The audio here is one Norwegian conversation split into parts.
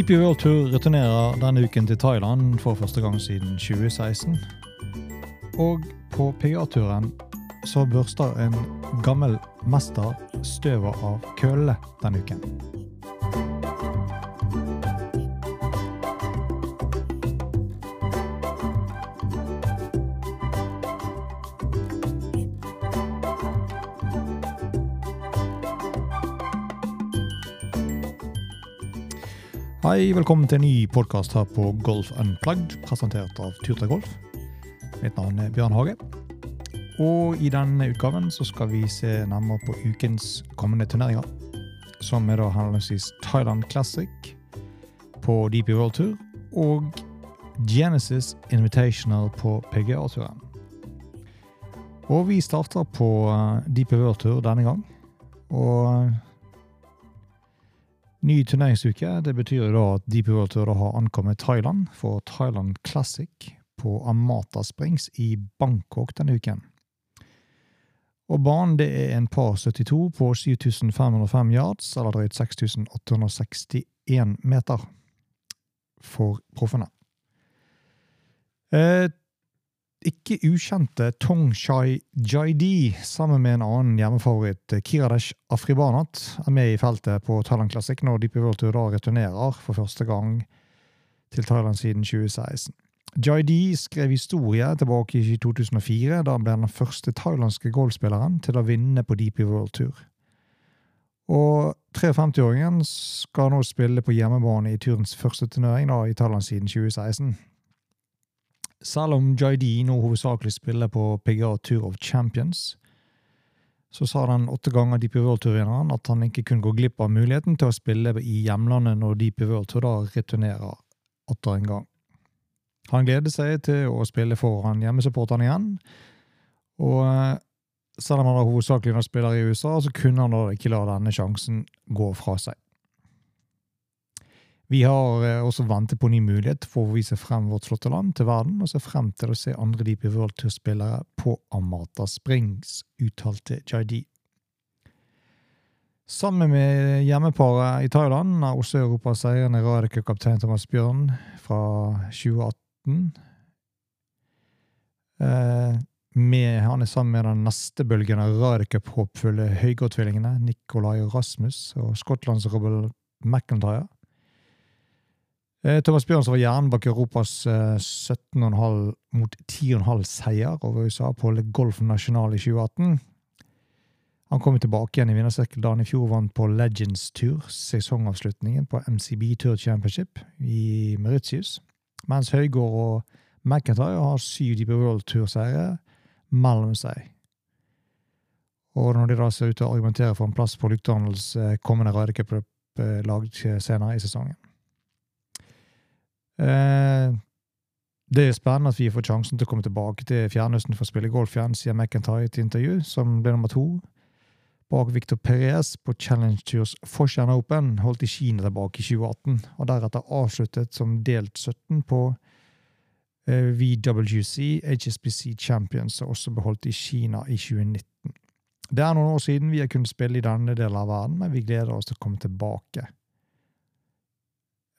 DP World Tour returnerer denne uken til Thailand for første gang siden 2016. Og på PGA-turen så børster en gammel mester støvet av køllene denne uken. Hei, velkommen til en ny podkast her på Golf Unplugged, presentert av Turta Golf. Mitt navn er Bjørn Hage. Og i denne utgaven så skal vi se nærmere på ukens kommende turneringer. Som er da henholdsvis Thailand Classic på DP World Tour og Genesis Invitational på PGA-turen. Og vi starter på eh, DP World Tour denne gang. Og Ny turneringsuke. Det betyr da at Deep World Tour har ankommet Thailand for Thailand Classic på Amata Springs i Bangkok denne uken. Og banen det er en par 72 på 7505 yards, eller drøyt 6861 meter, for proffene. Eh, ikke ukjente Tong Shai Jaidi sammen med en annen hjemmefavoritt, Kiradesh Afribanat, er med i feltet på Thailand Classic når DP World Tour da returnerer for første gang til Thailand siden 2016. Jaidi skrev historie tilbake i 2004, da han ble den første thailandske golfspilleren til å vinne på DP World Tour. Og 53-åringen skal nå spille på hjemmebane i turens første turnering da, i Thailand siden 2016. Selv om JD nå hovedsakelig spiller på PGA Tour of Champions, så sa den åtte ganger DP World Tour-vinneren at han ikke kunne gå glipp av muligheten til å spille i hjemlandet når DP World Tour da returnerer atter en gang. Han gleder seg til å spille foran hjemmesupporterne igjen, og eh, selv om han er hovedsakelig spiller i USA, så kunne han da ikke la denne sjansen gå fra seg. Vi har eh, også ventet på en ny mulighet for å vise frem vårt flotte land til verden, og ser frem til å se andre Deep World Tour-spillere på Amata Springs, uttalte JD. Sammen med hjemmeparet i Thailand er også Europas seirende Radicke-kaptein Thomas Bjørn fra 2018. Eh, med, han er sammen med den neste bølgen av Radicke-håpfulle Høygård-tvillingene, Nicolai Rasmus og Skottlands Robert McIntyre. Eh, Thomas Bjørnsen var hjernen bak Europas 17,5 eh, mot 10,5 seier over USA på Le Golf National i 2018. Han kom tilbake igjen i vinnersirkel da han i fjor vant på Legends Tour, sesongavslutningen på MCB Tour Championship i Mauritius, mens Høygård og McIntyre har syv Deep World Tour-seire mellom seg. Og når de da ser ut til å argumentere for en plass på Lyktdalens eh, kommende Ryder Cup-lag senere i sesongen. Eh, det er spennende at vi får sjansen til å komme tilbake til Fjernøsten for å spille golf igjen, sier McIntyre i et intervju, som ble nummer to bak Victor Perez på Challenge Tours Forsian Open, holdt i Kina tilbake i 2018, og deretter avsluttet som delt 17 på eh, VWC HSBC Champions, og også beholdt i Kina i 2019. Det er noen år siden vi har kunnet spille i denne delen av verden, men vi gleder oss til å komme tilbake.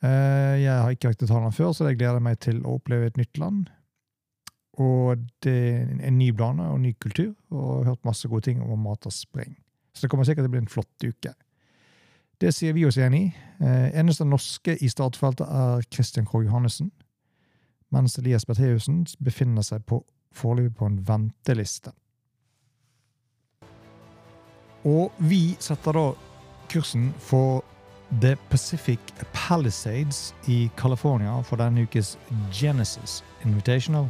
Eh, jeg har ikke til Thailand før, så jeg gleder meg til å oppleve et nytt land. Og det er en ny bane og en ny kultur, og jeg har hørt masse gode ting om Mata Spring. Så det kommer sikkert til å bli en flott uke. Det sier vi oss enig i. Eh, eneste norske i startfeltet er Christian Krogh Johannessen, mens Elias Bertheussen befinner seg på, foreløpig på en venteliste. Og vi setter da kursen for The Pacific Palisades i California for denne ukes Genesis Invitational.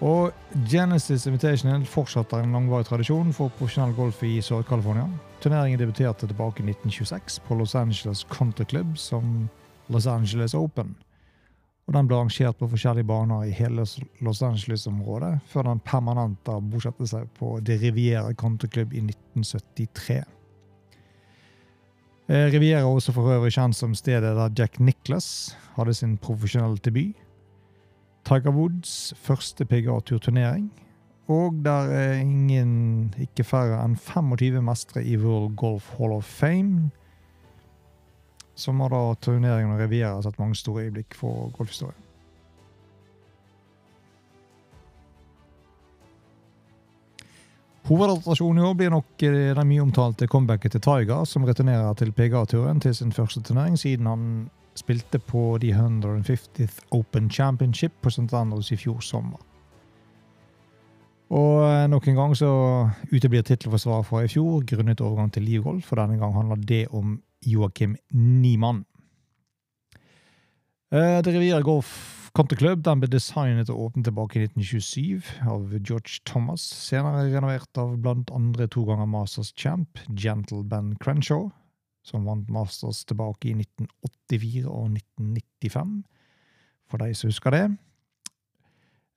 Og Genesis Invitational fortsetter en langvarig tradisjon for profesjonell golf i Sør-California. Turneringen debuterte tilbake i 1926 på Los Angeles Country Club som Los Angeles Open. Og Den ble arrangert på forskjellige baner i hele Los Angeles-området, før den permanente bosatte seg på De Riviere Country Club i 1973. Eh, Riviera er også for øvrig kjent som stedet der Jack Nicholas hadde sin profesjonelle debut. Tiger Woods første PGA-turturnering. Og der er ingen, ikke færre enn 25 mestere i World Golf Hall of Fame. som har da turneringen og Riviera satt mange store øyeblikk for golfhistorien. Hovedattraksjonen i år blir nok eh, den mye omtalte comebacket til Tiger, som returnerer til PGA-turen til sin første turnering siden han spilte på de 150th Open Championship på St. Andrews i fjor sommer. Og eh, nok en gang så uteblir tittelforsvaret fra i fjor grunnet overgang til livgolf, for denne gang handler det om Joakim Niemann. Eh, det Riviera Golf Country den ble designet og åpnet tilbake i 1927 av George Thomas, senere renovert av blant andre to ganger Masters champ Gentle Ben Crenshaw, som vant Masters tilbake i 1984 og 1995, for de som husker det.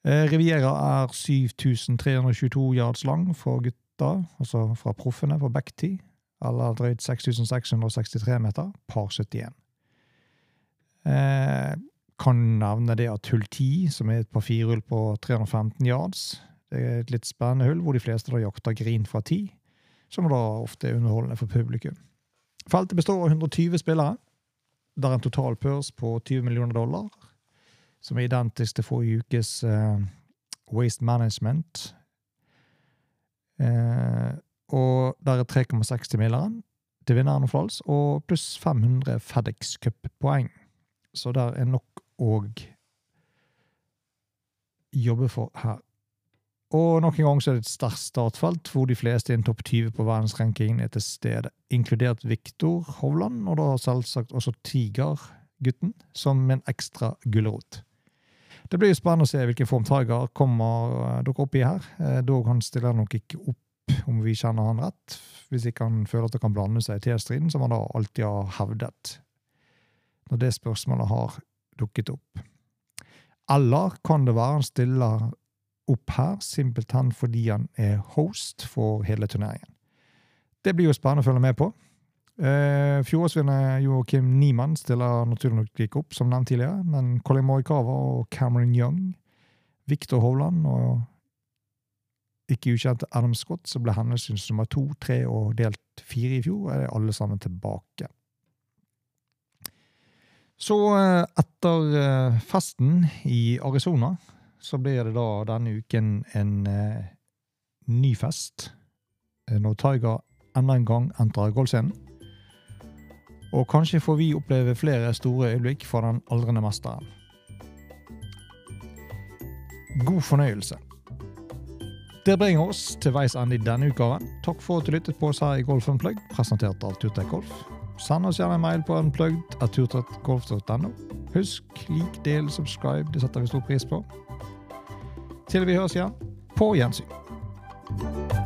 Eh, Riviera er 7322 yards lang for gutta, altså fra proffene på backtee, eller drøyt 6663 meter, par 71. Eh, kan nevne det at hull 10, som er et par firehull på 315 yards, det er et litt spennende hull hvor de fleste da jakter green fra 10, som da ofte er underholdende for publikum. Feltet består av 120 spillere, der en total purs på 20 millioner dollar, som er identisk til forrige ukes uh, Waste Management. Uh, og der er 3,6 til milleren til vinneren og Fals, og pluss 500 FedEx Cup-poeng. Så der er nok og jobbe for her. Og nok en gang så er det et sterkt startfelt, hvor de fleste innen topp 20 på verdensrankingen er til stede, inkludert Viktor Hovland, og da selvsagt også Tiger-gutten, som en ekstra gulrot. Det blir jo spennende å se hvilken form Tiger kommer eh, dere opp i her. Eh, dog han stiller nok ikke opp, om vi kjenner han rett, hvis ikke han føler at det kan blande seg i T-striden, som han da alltid har hevdet. Når det spørsmålet har dukket opp. Eller kan det være han stiller opp her simpelthen fordi han er host for hele turneringen? Det blir jo spennende å følge med på. Eh, Fjorårsvinner Joakim Niemann stiller naturlig nok ikke opp, som nevnt tidligere, men Colin Morikawa og Cameron Young, Victor Hovland og ikke ukjente Adam Scott, som ble hennes nummer to, tre og delt fire i fjor, er alle sammen tilbake. Så eh, etter eh, festen i Arizona, så blir det da denne uken en eh, ny fest. Når Tiger enda en gang entrer golfscenen. Og kanskje får vi oppleve flere store øyeblikk fra den aldrende mesteren. God fornøyelse. Det bringer oss til veis ende i denne utgaven. Takk for at du lyttet på oss her i Golf Unplugged, presentert av Turtek Golf. Send oss gjerne en mail på unplugged.turtrettgolf.no. Husk, lik, del, subscribe. Det setter vi stor pris på. Til vi høres igjen, på gjensyn.